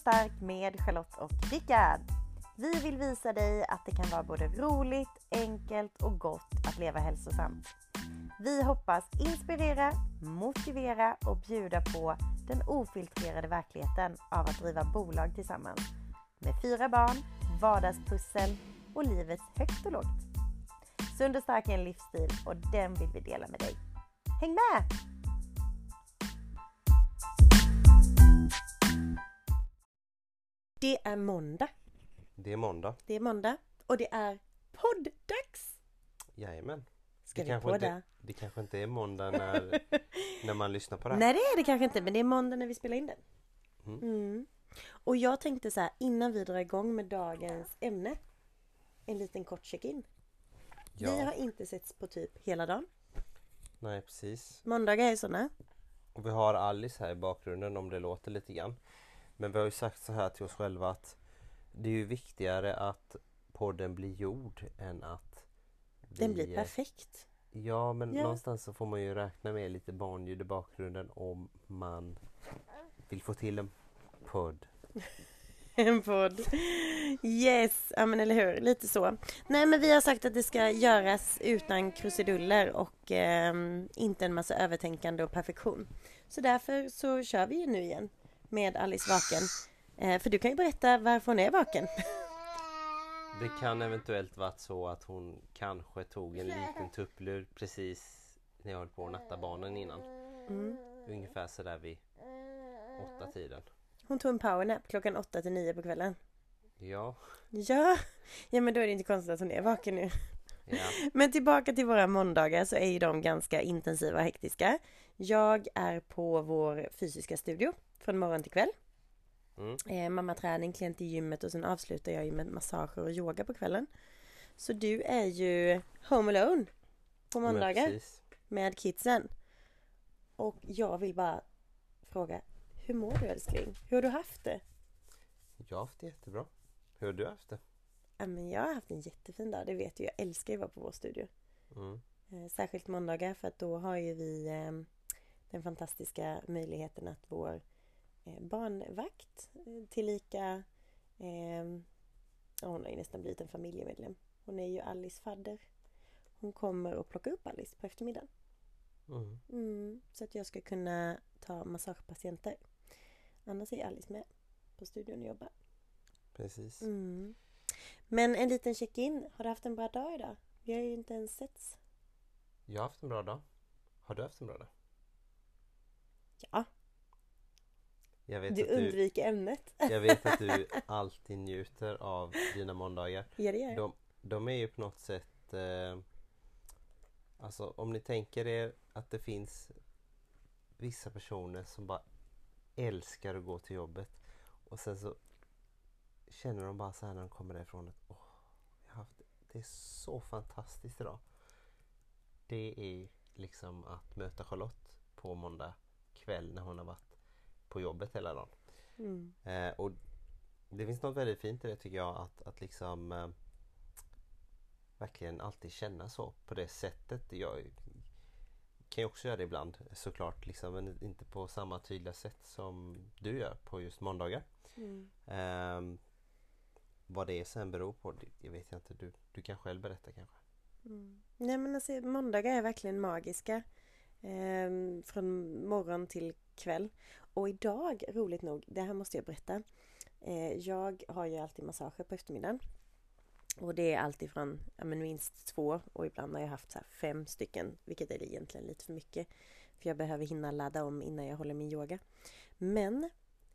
Stark med Charlotte och Rickard. Vi vill visa dig att det kan vara både roligt, enkelt och gott att leva hälsosamt. Vi hoppas inspirera, motivera och bjuda på den ofiltrerade verkligheten av att driva bolag tillsammans. Med fyra barn, vardagspussel och livets högt och lågt. Sund och stark är en livsstil och den vill vi dela med dig. Häng med! Det är måndag. Det är måndag. Det är måndag och det är podddags! Jajamän. Ska det, vi kanske inte, podda? det kanske inte är måndag när, när man lyssnar på det här. Nej det är det kanske inte men det är måndag när vi spelar in den. Mm. Mm. Och jag tänkte så här innan vi drar igång med dagens ämne. En liten kort check-in. Vi har Ja, inte setts på typ hela dagen. nej precis. Måndagar är sådana. Och vi har Alice här i bakgrunden om det låter lite grann. Men vi har ju sagt så här till oss själva att det är ju viktigare att podden blir gjord än att Den vi- blir perfekt. Ja men Ja. någonstans så får man ju räkna med lite barnljud i bakgrunden om man vill få till en podd. En podd. Yes, ja men eller hur, lite så. Nej men vi har sagt att det ska göras utan krusiduller och ehm, inte en massa övertänkande och perfektion. Så därför så kör vi ju nu igen med Alice vaken. Eh, för du kan ju berätta varför hon är vaken. Det kan eventuellt varit så att hon kanske tog en liten tupplur precis när jag höll på att natta barnen innan. Mm. Ungefär sådär vid åtta tiden. Hon tog en powernap klockan åtta till nio på kvällen. Ja, Ja, ja men då är det inte konstigt att hon är vaken nu. ja, Men tillbaka till våra måndagar så är ju de ganska intensiva och hektiska. Jag är på vår fysiska studio från morgon till kväll. mm, Eh, mammaträning, klient i gymmet och sen avslutar jag ju med massager och yoga på kvällen. Så du är ju home alone på måndagar med kidsen. Och jag vill bara fråga, hur mår du älskling? Hur har du haft det? Jag har haft det jättebra. Hur har du haft det? Ja, men jag har haft en jättefin dag, det vet du. Jag älskar ju att vara på vår studio. Mm, Eh, Särskilt måndagar för att då har ju vi eh, den fantastiska möjligheten att vår barnvakt eh, tillika eh, hon har ju nästan blivit en familjemedlem. Hon är ju Alice fadder. Hon kommer och plockar upp Alice på eftermiddagen. mm. Mm, så att jag ska kunna ta massagepatienter. Annars är Alice med på studion och jobbar. Precis. Mm. Men en liten check-in. Har du haft en bra dag idag? Vi har ju inte ens setts. Jag har haft en bra dag. Har du haft en bra dag? Ja, Jag vet, du att du, undviker ämnet. jag vet att du alltid njuter av dina måndagar. Ja, det gör jag. De, de är ju på något sätt eh, Alltså om ni tänker er att det finns vissa personer som bara älskar att gå till jobbet och sen så känner de bara så här när de kommer därifrån att åh, jag haft, det är så fantastiskt idag. Det är liksom att möta Charlotte på måndag kväll när hon har varit på jobbet hela dagen. Mm. Eh, och det finns något väldigt fint i det tycker jag att, att liksom eh, verkligen alltid känna så på det sättet. Jag kan ju också göra det ibland såklart liksom, men inte på samma tydliga sätt som du gör på just måndagar. Mm. Eh, vad det sen beror på, det, vet jag inte. Du, du kan själv berätta kanske? Mm. Nej men alltså måndagar är verkligen magiska. Ehm, från morgon till kväll. Och idag, roligt nog, det här måste jag berätta. Eh, jag har ju alltid massager på eftermiddagen. Och det är alltid från ja, men minst två och ibland har jag haft så här fem stycken. Vilket är egentligen lite för mycket. För jag behöver hinna ladda om innan jag håller min yoga. Men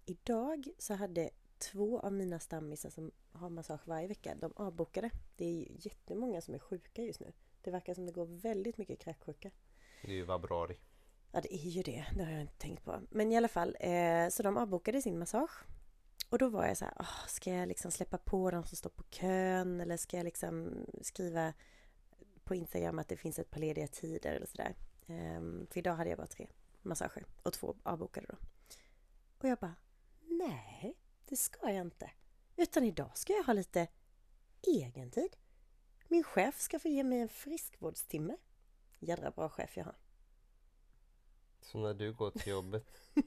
idag så hade två av mina stammisar som har massage varje vecka, de avbokade. Det är ju jättemånga som är sjuka just nu. Det verkar som det går väldigt mycket kräksjuka. Det är ju vabrari. Ja, det är ju det. Det har jag inte tänkt på. Men i alla fall, eh, så de avbokade sin massage. Och då var jag så här, oh, ska jag liksom släppa på de som står på kön? Eller ska jag liksom skriva på Instagram att det finns ett par lediga tider eller sådär. Eh, för idag hade jag bara tre massager och två avbokade då. Och jag bara, nej, det ska jag inte. Utan idag ska jag ha lite egen tid. Min chef ska få ge mig en friskvårdstimme. Jädra bra chef jag har. Så när du går till jobbet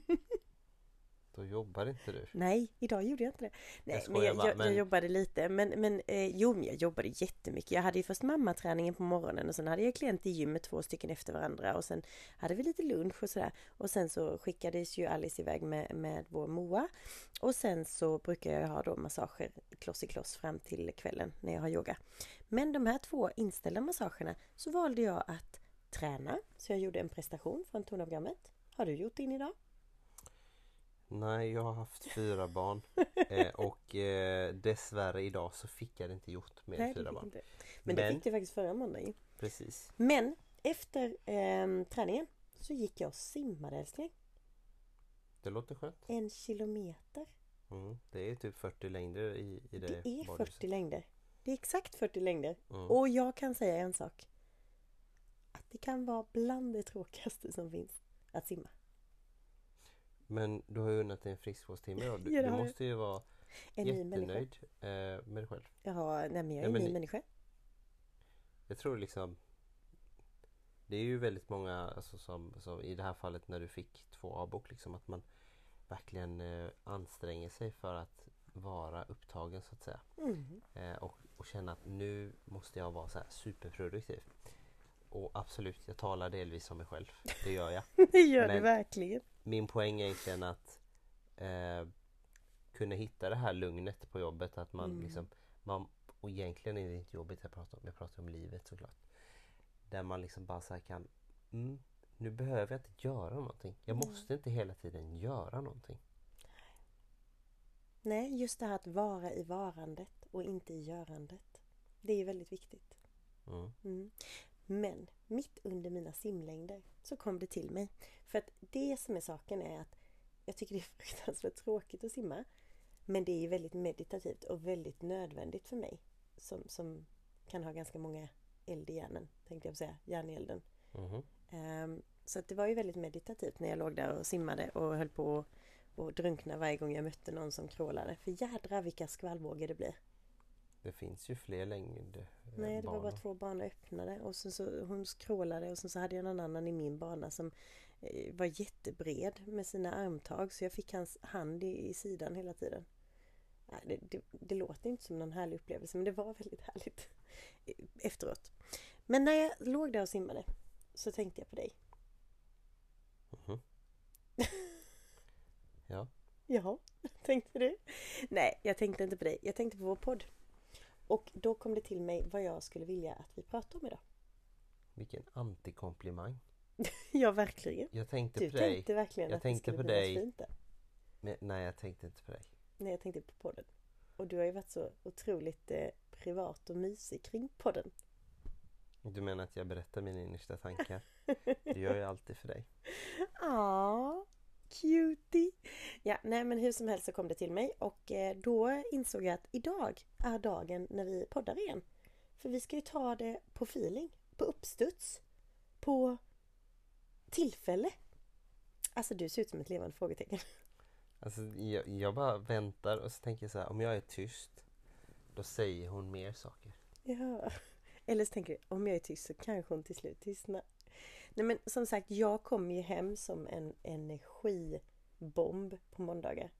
Då jobbar inte du. Nej, idag gjorde jag inte det. Nej, Jag men skojar jag, bara, jag, men- jag jobbade lite. Men, men eh, jo, men jag jobbade jättemycket. Jag hade ju först mammaträningen på morgonen och sen hade jag klient i gymmet två stycken efter varandra och sen hade vi lite lunch och sådär. Och sen så skickades ju Alice iväg med, med vår Moa. Och sen så brukar jag ha då massager kloss i kloss fram till kvällen när jag har yoga. Men de här två inställda massagerna så valde jag att träna. Så jag gjorde en prestation från tonprogrammet. Har du gjort din idag? Nej, jag har haft fyra barn. Eh, och eh, dessvärre idag så fick jag det inte gjort med Nej, det fyra barn. inte. Men, det Men- fick du faktiskt förra måndagen. Precis. Men efter ehm, träningen så gick jag och simmade älskling. Det låter skönt. En kilometer. Mm. Det är typ 40 längder i, i det, Det är badhuset. 40 längder. Det är exakt 40 längder. Mm. Och jag kan säga en sak. Det kan vara bland det tråkigaste som finns att simma. Men du har ju unnat dig en friskvårdstimme. Du, Ja, du jag. måste ju vara En jättenöjd eh, med dig själv. Jaha, nej men jag är Ja, en ny ni- människa. Jag tror liksom Det är ju väldigt många alltså, som, som i det här fallet när du fick två avbok liksom att man verkligen eh, anstränger sig för att vara upptagen så att säga. Mm. Eh, och, och känna att nu måste jag vara så här superproduktiv. Och absolut, jag talar delvis om mig själv. Det gör jag. Det gör Men- verkligen. Min poäng är egentligen att eh, kunna hitta det här lugnet på jobbet. Att man Mm. liksom, man, och egentligen är det inte jobbet jag pratar om, jag pratar om livet såklart. Där man liksom bara så kan, mm, nu behöver jag inte göra någonting. Jag Nej. måste inte hela tiden göra någonting. Nej, just det här att vara i varandet och inte i görandet. Det är väldigt viktigt. Mm. Men mitt under mina simlängder så kom det till mig. För att det som är saken är att jag tycker det är fruktansvärt tråkigt att simma. Men det är väldigt meditativt och väldigt nödvändigt för mig. Som, som kan ha ganska många eld i hjärnan, tänkte jag säga. Järn i elden. Ehm, så det var ju väldigt meditativt när jag låg där och simmade och höll på att att drunkna varje gång jag mötte någon som krålade. För jädra vilka skvallvågor det blir. Det finns ju fler längder. eh, Nej, det var bara två banor öppnade och sen så hon skrålade och sen så hade jag någon annan i min bana som eh, var jättebred med sina armtag så jag fick hans hand i, i sidan hela tiden. Det, det, det låter inte som någon härlig upplevelse men det var väldigt härligt efteråt. Men när jag låg där och simmade så tänkte jag på dig. Mhm. Ja, Jaha, tänkte du? Nej, jag tänkte inte på dig. Jag tänkte på vår podd. Och då kom det till mig vad jag skulle vilja att vi pratar om idag. vilken antikomplimang. Ja, verkligen. Jag tänkte Du på dig. tänkte verkligen Jag att tänkte det på skulle bli dig. något fint där. Men, nej, jag tänkte inte på dig. Nej, jag tänkte på podden. Och du har ju varit så otroligt eh, privat och mysig kring podden. Du menar att jag berättar mina innersta tankar? Det gör jag alltid för dig. Ja, cutie! Ja, nej men hur som helst så kom det till mig och eh, då insåg jag att idag är dagen när vi poddar igen. För vi ska ju ta det på feeling, på uppstuds, på tillfälle. Alltså du ser ut som ett levande frågetecken. Alltså, jag, jag bara väntar och så tänker jag så här, om jag är tyst då säger hon mer saker. Ja. Eller så tänker du, om jag är tyst så kanske hon till slut tystnar. Nej men som sagt, jag kommer ju hem som en energibomb på måndagar.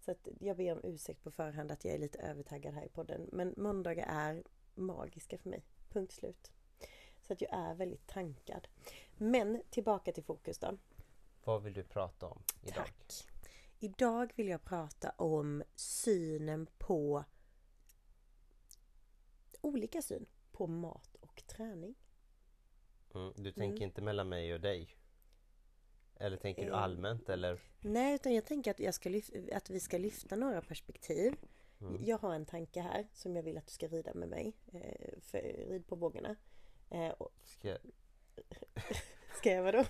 Så att jag ber om ursäkt på förhand att jag är lite övertaggad här i podden. Men måndagar är magiska för mig. Punkt slut. Så att jag är väldigt tankad. Men tillbaka till fokus då. Vad vill du prata om idag? Tack. Idag vill jag prata om synen på olika syn på mat och träning. Mm, du tänker Mm. inte mellan mig och dig? Eller tänker du Eh, allmänt eller? Nej, utan jag tänker att, jag ska att vi ska lyfta några perspektiv. Mm. Jag har en tanke här som jag vill att du ska rida med mig. Eh, för, rid på vågorna. Eh, och, Ska jag ska jag vadå?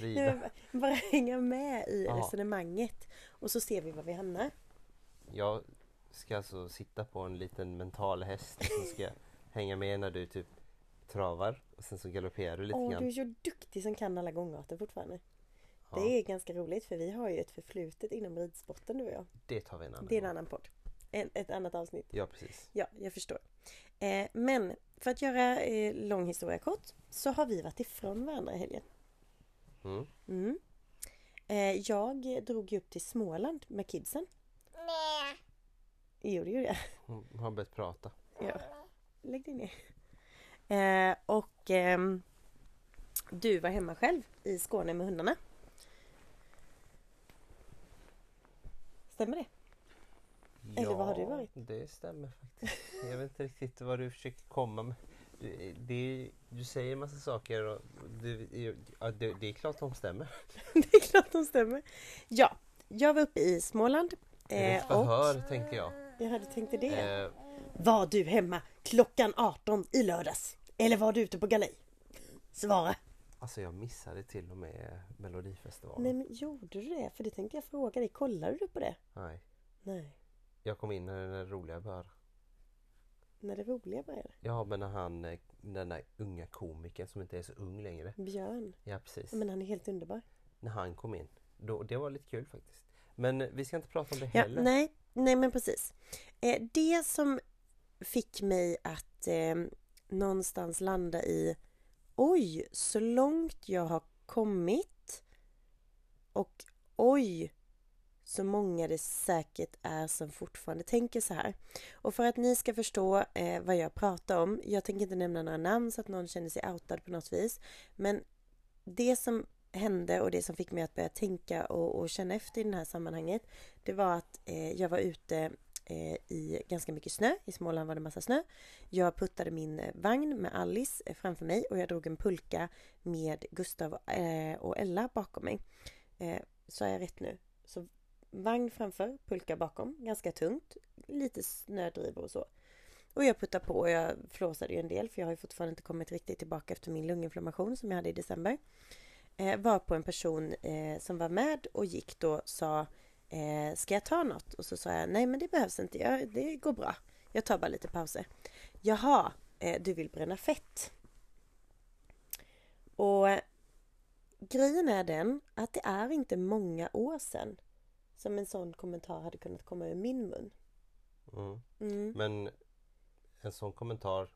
Nej, rida? men bara- bara hänga med i Ja. resonemanget. Och så ser vi var vi hamnar. Jag ska alltså sitta på en liten mental häst så ska hänga med när du typ travar och sen så galopperar du lite Åh, grann. du är så duktig som kan alla gångarter fortfarande. Ja, Det är ganska roligt för vi har ju ett förflutet inom ridsporten du och jag. det tar vi en annan Det är en gång. annan podd. En, ett annat avsnitt. Ja precis. Ja, jag förstår. Eh, men för att göra eh, lång historia kort så har vi varit ifrån varandra i helgen. Mm. Mm. Eh, jag drog ju upp till Småland med kidsen. Jo, det gjorde jag. Hon har börjat prata. Ja. Lägg dig ner. Eh, och ehm, du var hemma själv i Skåne med hundarna. Stämmer det? Eller vad har du varit? det stämmer faktiskt. Jag vet inte riktigt vad du försöker komma med. Du, det, du säger en massa saker och du, ja, det, det är klart de stämmer. det är klart de stämmer. Ja, jag var uppe i Småland. Är ett Eh, förhör tänkte jag. jag hade tänkt det. Eh, Var du hemma klockan 18 i lördags? Eller var du ute på galej? Svara! alltså jag missade till och med Melodifestivalen. Nej men gjorde du det? För det tänkte jag fråga dig. Kollade du på det? Nej. Nej. Jag kom in när det roliga började. När det roliga började. Ja men när han, eh, den där unga komikern som inte är så ung längre. Björn. Ja precis. Men han är helt underbar. När han kom in. Då, det var lite kul faktiskt. Men eh, vi ska inte prata om det Ja, heller. nej, nej men precis. Eh, det som fick mig att någonstans landa i Oj, så långt jag har kommit och oj, så många det säkert är som fortfarande tänker så här. Och för att ni ska förstå eh, vad jag pratar om, jag tänker inte nämna några namn så att någon känner sig outad på något vis, men det som hände och det som fick mig att börja tänka och, och känna efter i det här sammanhanget det var att eh, jag var ute Eh, i ganska mycket snö. I Småland var det massa snö. Jag puttade min eh, vagn med Alice eh, framför mig och jag drog en pulka med Gustav och Ella bakom mig. Sa så är jag rätt nu? Så vagn framför, pulka bakom, ganska tungt, lite snödrivor och så. Och jag puttade på och jag flåsade ju en del för jag har ju fortfarande inte kommit riktigt tillbaka efter min lunginflammation som jag hade i december eh, var på en person eh, som var med och gick då sa eh, Ska jag ta något? Och så sa jag nej men det behövs inte, jag, det går bra. Jag tar bara lite pauser. Jaha, eh, du vill bränna fett. Och eh, grejen är den att det är inte många år sedan som en sån kommentar hade kunnat komma ur min mun. Mm. Mm. Men en sån kommentar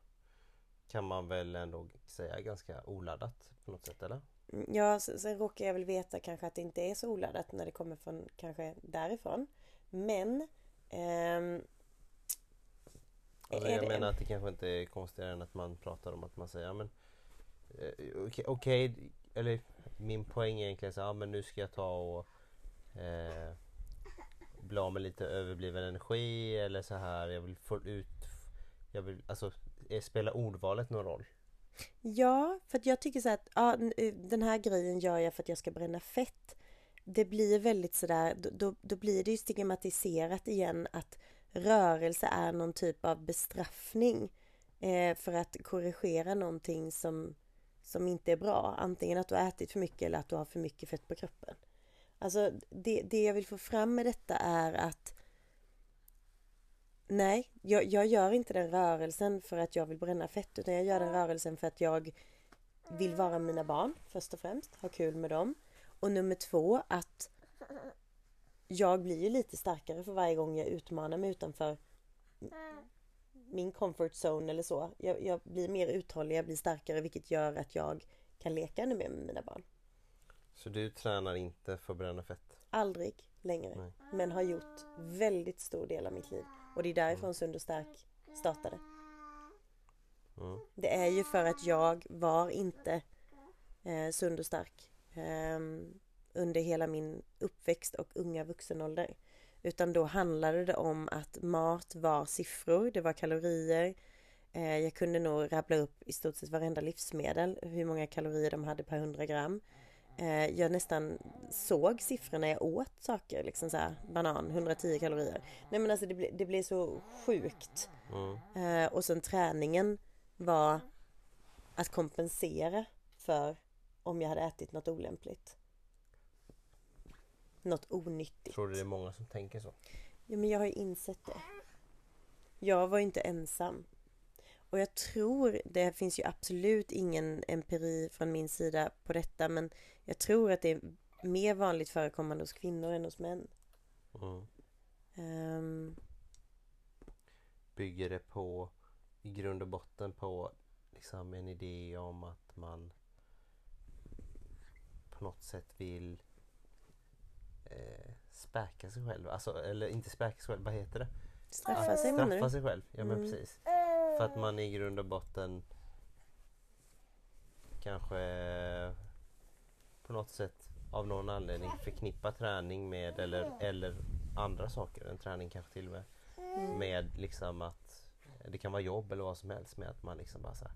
kan man väl ändå säga ganska oladdat på något sätt eller? Ja, sen, råkar jag väl veta kanske att det inte är så oladdat när det kommer från kanske därifrån. Men ehm, Alltså, jag menar att det kanske inte är konstigare än att man pratar om att man säger ja, men eh, okej, okej, eller min poäng är egentligen så ja men nu ska jag ta och eh, bli av med lite överbliven energi eller så här jag vill få ut jag vill, alltså spelar ordvalet någon roll? Ja, för att jag tycker så att ja, eh, den här grejen gör jag för att jag ska bränna fett. Det blir väldigt sådär, då, då, då blir det ju stigmatiserat igen att rörelse är någon typ av bestraffning eh, för att korrigera någonting som, som inte är bra. Antingen att du har ätit för mycket eller att du har för mycket fett på kroppen. Alltså det, det jag vill få fram med detta är att Nej, jag, jag gör inte den rörelsen för att jag vill bränna fett utan jag gör den rörelsen för att jag vill vara med mina barn först och främst, ha kul med dem. Och nummer två att jag blir ju lite starkare för varje gång jag utmanar mig utanför min comfort zone eller så. Jag, jag blir mer uthållig, jag blir starkare vilket gör att jag kan leka ännu mer med mina barn. Så du tränar inte för att bränna fett? Aldrig längre. Nej. Men har gjort väldigt stor del av mitt liv. Och det är därifrån Sund och Stark startade. Mm. Det är ju för att jag var inte eh, sund och stark eh, under hela min uppväxt och unga vuxenålder. Utan då handlade det om att mat var siffror, det var kalorier. Eh, jag kunde nog rabbla upp i stort sett varenda livsmedel, hur många kalorier de hade per 100 gram. Eh, jag nästan såg siffror när jag åt saker, liksom så här, banan, 110 kalorier. Nej men alltså det, ble, det blev så sjukt. Mm. Eh, och sen träningen var att kompensera för om jag hade ätit något olämpligt. Något onyttigt. Tror du det är många som tänker så? Ja, men jag har ju insett det. Jag var ju inte ensam. Och jag tror, det finns ju absolut ingen empiri från min sida på detta, men jag tror att det är mer vanligt förekommande hos kvinnor än hos män. Mm. Ehm, Bygger det på i grund och botten på liksom en idé om att man på något sätt vill späka sig själv. Alltså, eller inte späka sig själv, vad heter det? Straffa sig menar Straffa du? sig själv, ja men Mm. precis. För att man i grund och botten kanske på något sätt av någon anledning förknippar träning med eller, eller andra saker än träning kanske till och med. Mm. Med liksom att det kan vara jobb eller vad som helst med att man liksom bara så här,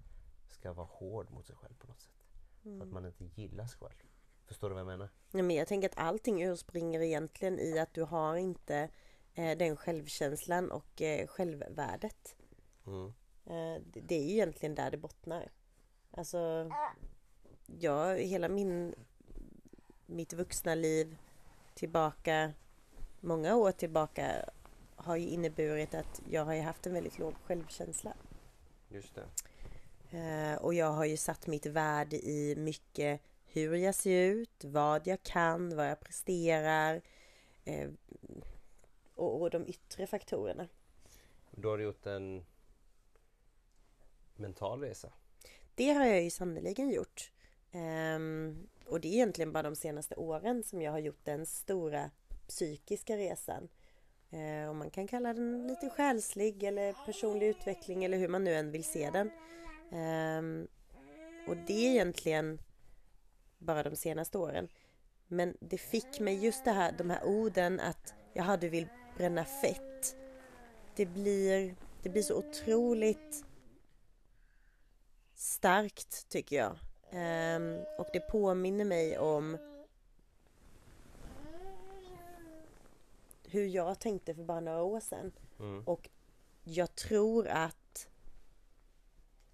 ska vara hård mot sig själv på något sätt. För att Mm. man inte gillar sig själv. Förstår du vad jag menar? Ja, men jag tänker att allting urspringer egentligen i att du har inte eh, den självkänslan och eh, självvärdet. Mm. Eh, det, är ju egentligen där det bottnar. Alltså, jag, hela min, mitt vuxna liv tillbaka, många år tillbaka har ju inneburit att jag har ju haft en väldigt låg självkänsla. Just det. Eh, och jag har ju satt mitt värde i mycket hur jag ser ut, vad jag kan, vad jag presterar eh, och, och de yttre faktorerna. Då har du gjort en mental resa. Det har jag ju sannerligen gjort. Ehm, och det är egentligen bara de senaste åren som jag har gjort den stora psykiska resan. Eh, och man kan kalla den lite själslig eller personlig utveckling eller hur man nu än vill se den. Ehm, och det är egentligen bara de senaste åren. Men det fick mig just det här, de här orden att jag du vill bränna fett. Det blir, det blir så otroligt starkt tycker jag. Ehm, och det påminner mig om hur jag tänkte för bara några år sedan. Mm. Och jag tror att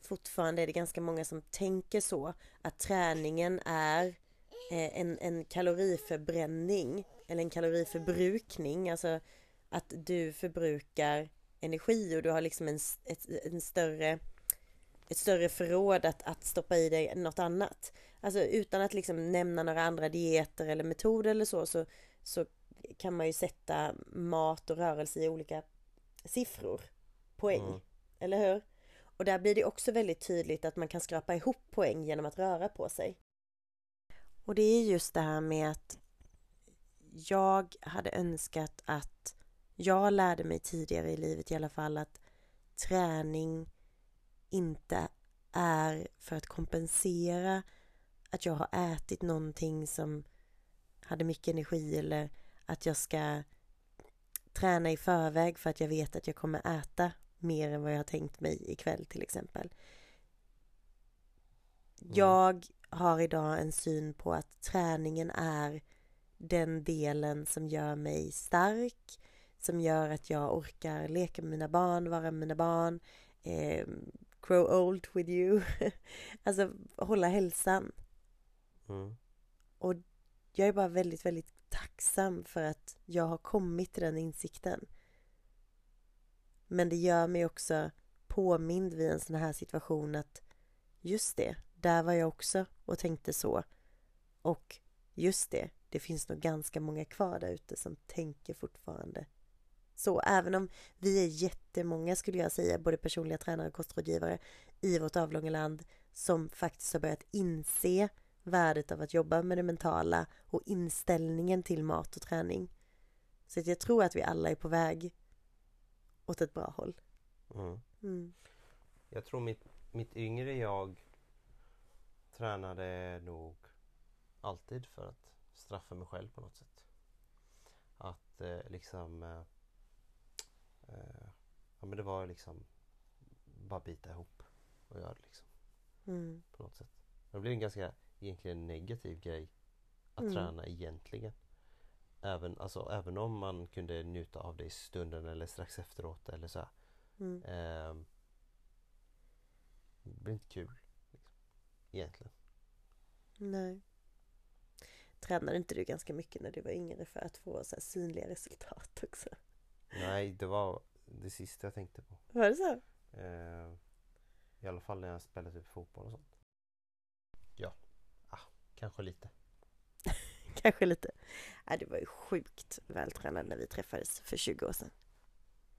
fortfarande är det ganska många som tänker så. Att träningen är eh, en, en kaloriförbränning eller en kaloriförbrukning. Alltså att du förbrukar energi och du har liksom en, ett, en större ett större förråd att, att stoppa i dig något annat. Alltså utan att liksom nämna några andra dieter eller metoder eller så, så, så kan man ju sätta mat och rörelse i olika siffror, poäng, Mm. eller hur? Och där blir det också väldigt tydligt att man kan skrapa ihop poäng genom att röra på sig. Och det är just det här med att jag hade önskat att jag lärde mig tidigare i livet i alla fall att träning inte är för att kompensera att jag har ätit någonting som hade mycket energi eller att jag ska träna i förväg för att jag vet att jag kommer äta mer än vad jag har tänkt mig ikväll till exempel. Jag har idag en syn på att träningen är den delen som gör mig stark, som gör att jag orkar leka med mina barn, vara med mina barn, eh, grow old with you. alltså hålla hälsan. Mm. Och jag är bara väldigt, väldigt tacksam för att jag har kommit till den insikten. Men det gör mig också påmind vid en sån här situation att just det, där var jag också och tänkte så. Och just det, det finns nog ganska många kvar där ute som tänker fortfarande så. Även om vi är jättemånga skulle jag säga, både personliga tränare och kostrådgivare i vårt avlånga land som faktiskt har börjat inse värdet av att jobba med det mentala och inställningen till mat och träning. Så att jag tror att vi alla är på väg åt ett bra håll. Mm. Mm. Jag tror mitt, mitt yngre jag tränade nog alltid för att straffa mig själv på något sätt. Att eh, liksom eh, Ja men det var liksom bara bita ihop och göra det liksom Mm. på något sätt. Det blev en ganska egentligen negativ grej att Mm. träna egentligen. Även, alltså, även om man kunde njuta av det i stunden eller strax efteråt eller så. Mm. Ehm, det blir inte kul. Liksom, egentligen. Nej. Tränade inte du ganska mycket när du var yngre för att få så här synliga resultat också? Nej, det var det sista jag tänkte på. Var det så? Ehm, I alla fall när jag spelade typ fotboll och sånt. Ja, ah, kanske lite. Kanske lite. Nej, du var ju sjukt vältränad när vi träffades för 20 år sedan.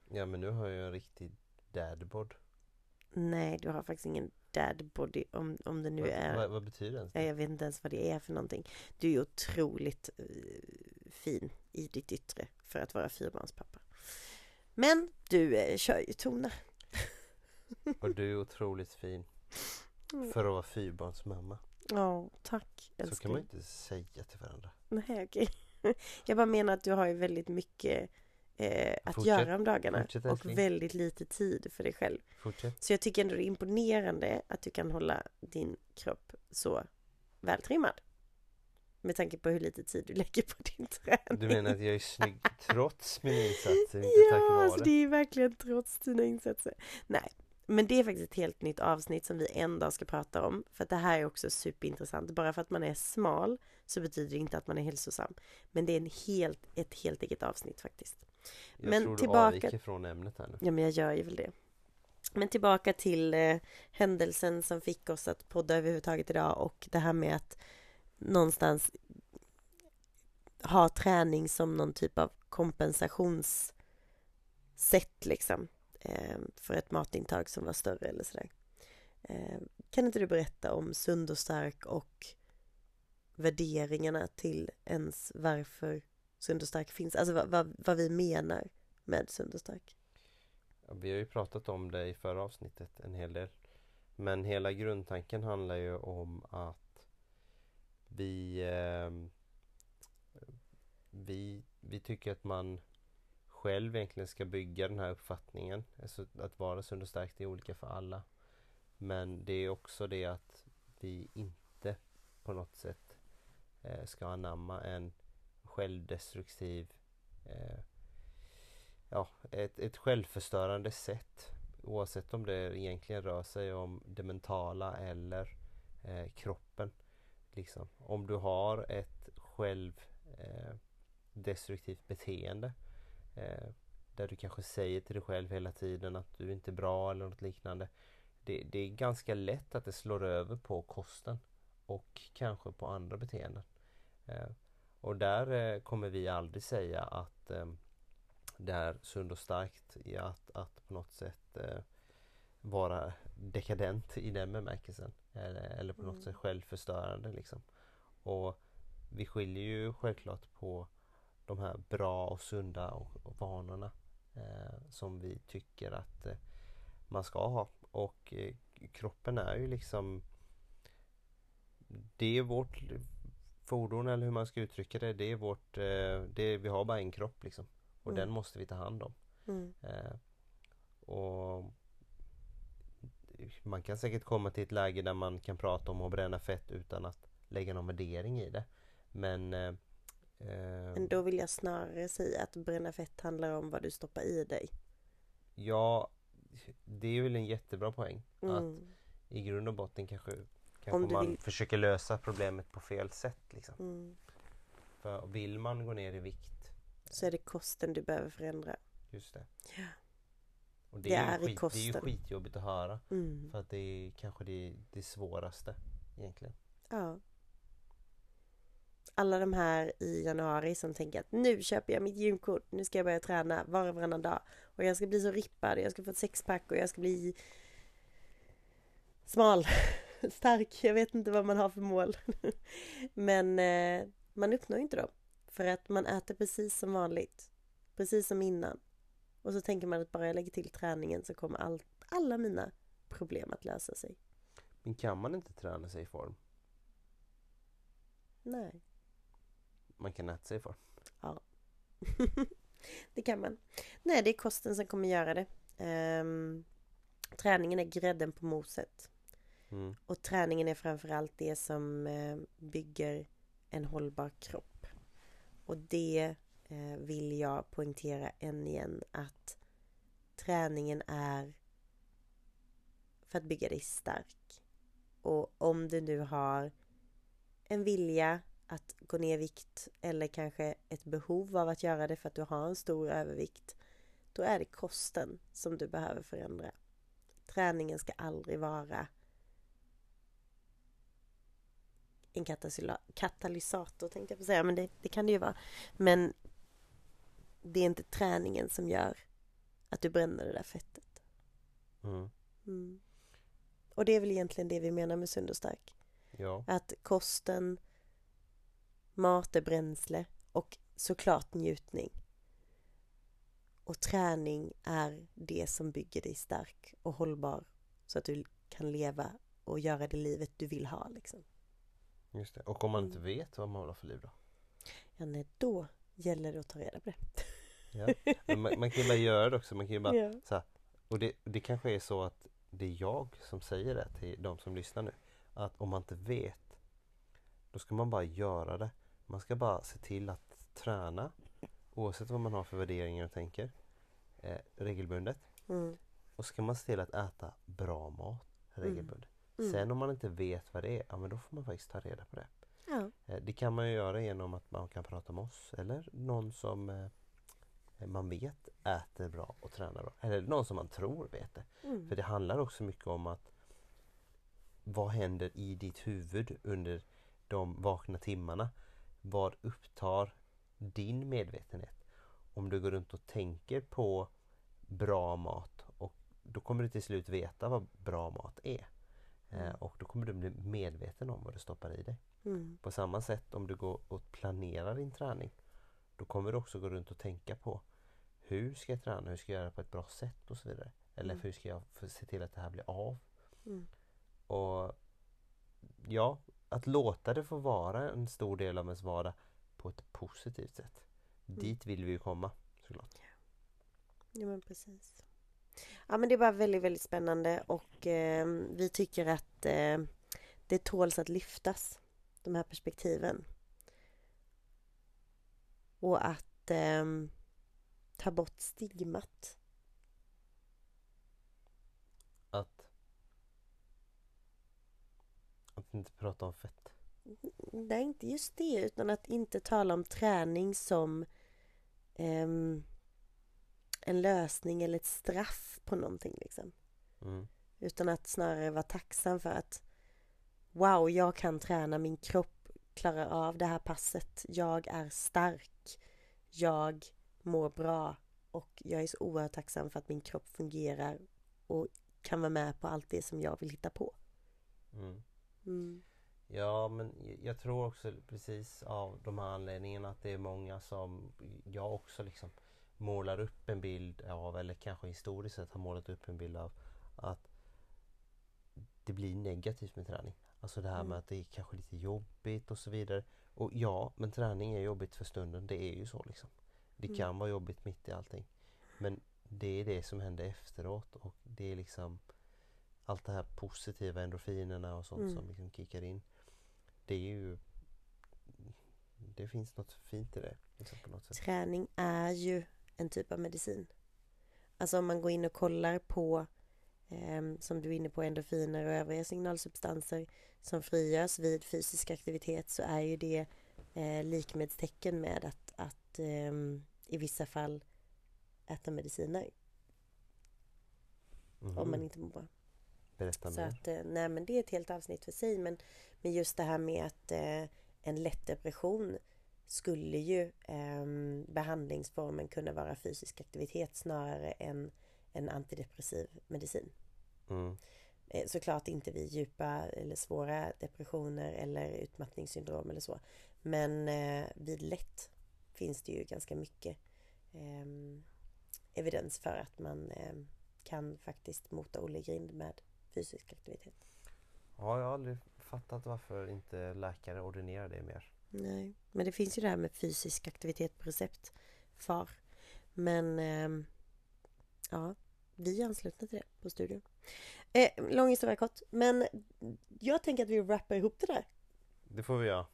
Ja men nu har jag en riktig dadbod. Nej, du har faktiskt ingen dad body om, om det nu vad, är... vad, vad betyder det ens? Det? jag vet inte ens vad det är för någonting. Du är otroligt eh, fin i ditt yttre för att vara fyrbarnspappa. Men du eh, kör ju toner. Och du är otroligt fin för att vara fyrbarnsmamma. Ja, tack Så kan man inte säga till varandra. Nej, okej. Jag bara menar att du har ju väldigt mycket eh, att Fortsätt. göra om dagarna Fortsätt, och älskling. väldigt lite tid för dig själv. Fortsätt. Så jag tycker ändå det är imponerande att du kan hålla din kropp så vältrimmad. Med tanke på hur lite tid du lägger på din träning. Du menar att jag är snygg trots mina insatser, inte tack Ja, vare? alltså det är verkligen trots dina insatser. Nej, men det är faktiskt ett helt nytt avsnitt som vi en dag ska prata om. För att det här är också superintressant. Bara för att man är smal så betyder det inte att man är hälsosam. Men det är en helt, ett helt eget avsnitt faktiskt. jag men tror tillbaka- du avviker från ämnet här nu. Ja, men jag gör ju väl det. Men tillbaka till eh, händelsen som fick oss att podda överhuvudtaget idag och det här med att någonstans ha träning som någon typ av kompensationssätt liksom eh, för ett matintag som var större eller sådär. Eh, kan inte du berätta om Sund och Stark och värderingarna till ens varför Sund och Stark finns? Alltså vad, vad, vad vi menar med Sund och Stark. Ja, Vi har ju pratat om det i förra avsnittet en hel del. Men hela grundtanken handlar ju om att vi eh, vi, vi tycker att man själv egentligen ska bygga den här uppfattningen. Alltså att vara sund och stark, det är olika för alla. Men det är också det att vi inte på något sätt eh, ska anamma en självdestruktiv eh, ja, ett, ett självförstörande sätt. Oavsett om det egentligen rör sig om det mentala eller eh, kroppen. Liksom. Om du har ett självdestruktivt eh, beteende eh, där du kanske säger till dig själv hela tiden att du inte är bra eller något liknande. Det, det är ganska lätt att det slår över på kosten och kanske på andra beteenden. Eh, och där eh, kommer vi aldrig säga att eh, det är sund och starkt i att, att på något sätt eh, vara dekadent i den bemärkelsen. Eller, eller på något Mm. sätt självförstörande liksom. Och vi skiljer ju självklart på de här bra och sunda och, och vanorna eh, som vi tycker att eh, man ska ha. Och eh, kroppen är ju liksom Det är vårt fordon eller hur man ska uttrycka det. Det är vårt eh, det, Vi har bara en kropp liksom. Och Mm. den måste vi ta hand om. Mm. Eh, och Man kan säkert komma till ett läge där man kan prata om att bränna fett utan att lägga någon värdering i det. Men eh, eh, Men då vill jag snarare säga att bränna fett handlar om vad du stoppar i dig. Ja, det är väl en jättebra poäng. Att Mm. i grund och botten kanske, kanske man vill- försöker lösa problemet på fel sätt. Liksom. Mm. För vill man gå ner i vikt, Så är det kosten du behöver förändra. just det. Ja. Och det, Det är, är i skit, det är ju skitjobbigt att höra. Mm. För att det är kanske det, det svåraste egentligen. Ja. Alla de här i januari som tänker att nu köper jag mitt gymkort, nu ska jag börja träna var och varannan dag. Och jag ska bli så rippad, jag ska få ett sexpack och jag ska bli smal, stark. Jag vet inte vad man har för mål. Men eh, man uppnår inte dem. För att man äter precis som vanligt. Precis som innan. Och så tänker man att bara jag lägger till träningen så kommer all, alla mina problem att lösa sig. Men kan man inte träna sig i form? Nej. Man kan äta sig i form. det kan man. Nej, det är kosten som kommer göra det. Ehm, träningen är grädden på moset. Mm. Och träningen är framförallt det som eh, bygger en hållbar kropp. Och det Eh, vill jag poängtera än igen att träningen är för att bygga dig stark. Och om du nu har en vilja att gå ner i vikt eller kanske ett behov av att göra det för att du har en stor övervikt. Då är det kosten som du behöver förändra. Träningen ska aldrig vara en katalysator tänkte jag på säga, men det, det kan det ju vara. Men det är inte träningen som gör att du bränner det där fettet. Mm. Mm. Och det är väl egentligen det vi menar med sund och stark. Ja. Att kosten, mat är bränsle och såklart njutning. Och träning är det som bygger dig stark och hållbar så att du kan leva och göra det livet du vill ha liksom. Just det. Och om man inte Mm. vet vad man vill ha för liv då? Ja, nej, då gäller det att ta reda på det. Ja. Man, man kan ju bara göra det också. Man kan bara, Ja. så här, och det, det kanske är så att det är jag som säger det till de som lyssnar nu. Att om man inte vet, då ska man bara göra det. Man ska bara se till att träna, oavsett vad man har för värderingar och tänker, eh, regelbundet. Mm. Och ska man se till att äta bra mat regelbundet. Mm. Sen om man inte vet vad det är, ja men då får man faktiskt ta reda på det. Ja. Eh, Det kan man ju göra genom att man kan prata med oss eller någon som eh, man vet äter bra och tränar bra. Eller någon som man tror vet det. Mm. För det handlar också mycket om att vad händer i ditt huvud under de vakna timmarna? Vad upptar din medvetenhet? Om du går runt och tänker på bra mat och då kommer du till slut veta vad bra mat är. Eh, Mm. och då kommer du bli medveten om vad du stoppar i dig. Mm. På samma sätt om du går och planerar din träning då kommer du också gå runt och tänka på hur ska jag träna, hur ska jag göra på ett bra sätt och så vidare. Eller Mm. hur ska jag se till att det här blir av. Mm. Och ja, att låta det få vara en stor del av ens vardag på ett positivt sätt. Mm. Dit vill vi ju komma såklart. Ja men precis. Ja men det är bara väldigt, väldigt spännande och eh, vi tycker att eh, det tåls att lyftas, de här perspektiven. Och att eh, ta bort stigmat. Att, att inte prata om fett. Nej, inte just det, utan att inte tala om träning som ehm, en lösning eller ett straff på någonting liksom. Mm. Utan att snarare vara tacksam för att Wow, jag kan träna, min kropp klarar av det här passet. Jag är stark. Jag mår bra. Och jag är så oerhört tacksam för att min kropp fungerar och kan vara med på allt det som jag vill hitta på. Mm. Mm. Ja men jag tror också precis av de här anledningarna att det är många som jag också liksom målar upp en bild av eller kanske historiskt sett har målat upp en bild av att det blir negativt med träning. Alltså det här Mm. med att det är kanske lite jobbigt och så vidare. Och ja, men träning är jobbigt för stunden. Det är ju så liksom. Det Mm. kan vara jobbigt mitt i allting. Men det är det som händer efteråt och det är liksom allt det här positiva endorfinerna och sånt Mm. som liksom kickar in. Det är ju Det finns något fint i det. Liksom. Träning är ju en typ av medicin. Alltså om man går in och kollar på som du är inne på endorfiner och övriga signalsubstanser som frigörs vid fysisk aktivitet så är ju det eh, likhetstecken med att, att ehm, i vissa fall äta mediciner Mhm. om man inte mår bra. Berätta Så mer. att, eh, nej men det är ett helt avsnitt för sig men, men just det här med att eh, en lätt depression skulle ju ehm, behandlingsformen kunna vara fysisk aktivitet snarare än en antidepressiv medicin. Mm. Eh, Såklart inte vid djupa eller svåra depressioner eller utmattningssyndrom eller så. Men eh, vid lätt finns det ju ganska mycket ehm, evidens för att man ehm, kan faktiskt mota Olle grind med fysisk aktivitet. Ja, jag har aldrig fattat varför inte läkare ordinerar det mer. Nej, men det finns ju det här med fysisk aktivitet på recept. FAR. Men ehm, ja, vi är anslutna till det på studion. Eh, lång historia kort, men jag tänker att vi wrappar ihop det där. Det får vi göra.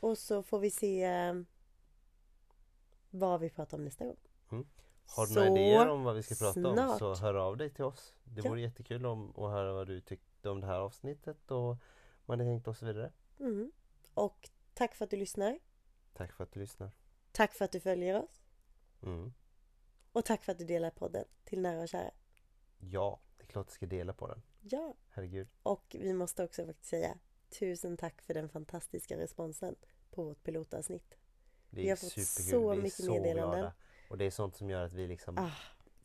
Och så får vi se ehm, vad vi pratar om nästa gång. Har du några idéer om vad vi ska prata om snart. så hör av dig till oss. Det Ja. vore jättekul om, att höra vad du tyckte om det här avsnittet och vad ni tänkte och så vidare. Mm. Och tack för att du lyssnar. Tack för att du lyssnar. Tack för att du följer oss. Mm. Och tack för att du delar podden till nära och kära. Ja, det är klart du ska dela på den. Ja, Herregud. och vi måste också faktiskt säga tusen tack för den fantastiska responsen på vårt pilotavsnitt. Det Vi är har fått superkul. så vi mycket meddelanden. glada. Och det är sånt som gör att vi liksom Ah,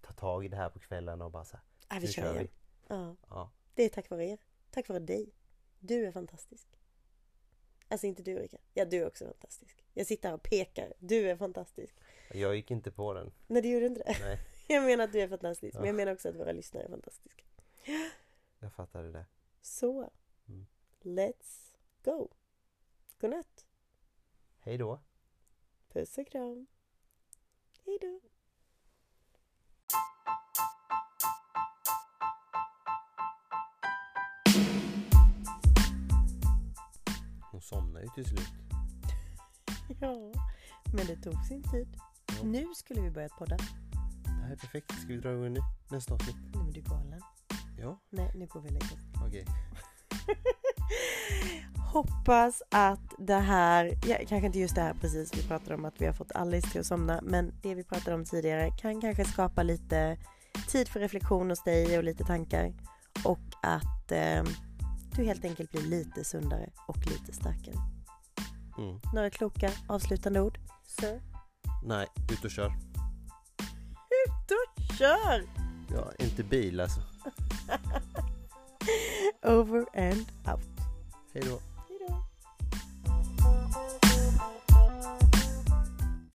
tar tag i det här på kvällen och bara så här, ah vi kör kör igen. vi. Ja, Ja, det är tack vare er. Tack vare dig. Du är fantastisk. Alltså inte du Erika. Ja, du är också fantastisk. Jag sitter här och pekar. Du är fantastisk. Jag gick inte på den. Nej, det gjorde inte det. Nej, Jag menar att du är fantastisk. Men Ja. jag menar också att våra lyssnare är fantastiska. jag fattade det. Så. Mm. Let's go. Godnatt. Hej då. Puss och kram. Hej då. Hon somnade ju till slut. Ja, men det tog sin tid. Nu skulle vi börja podda. Det här är perfekt. Ska vi dra igång nu? Nästa avsnitt? Nej men du är galen. Ja, Nej, nu går vi och lägger oss. okej. Hoppas att det här, ja, kanske inte just det här precis, vi pratade om att vi har fått Alice till att somna, men det vi pratade om tidigare kan kanske skapa lite tid för reflektion hos dig och lite tankar. Och att eh, du helt enkelt blir lite sundare och lite starkare. Mm. Några kloka avslutande ord? Sir? Nej, ut och kör. Då kör! Ja, inte bil alltså. Over and out. Hej då.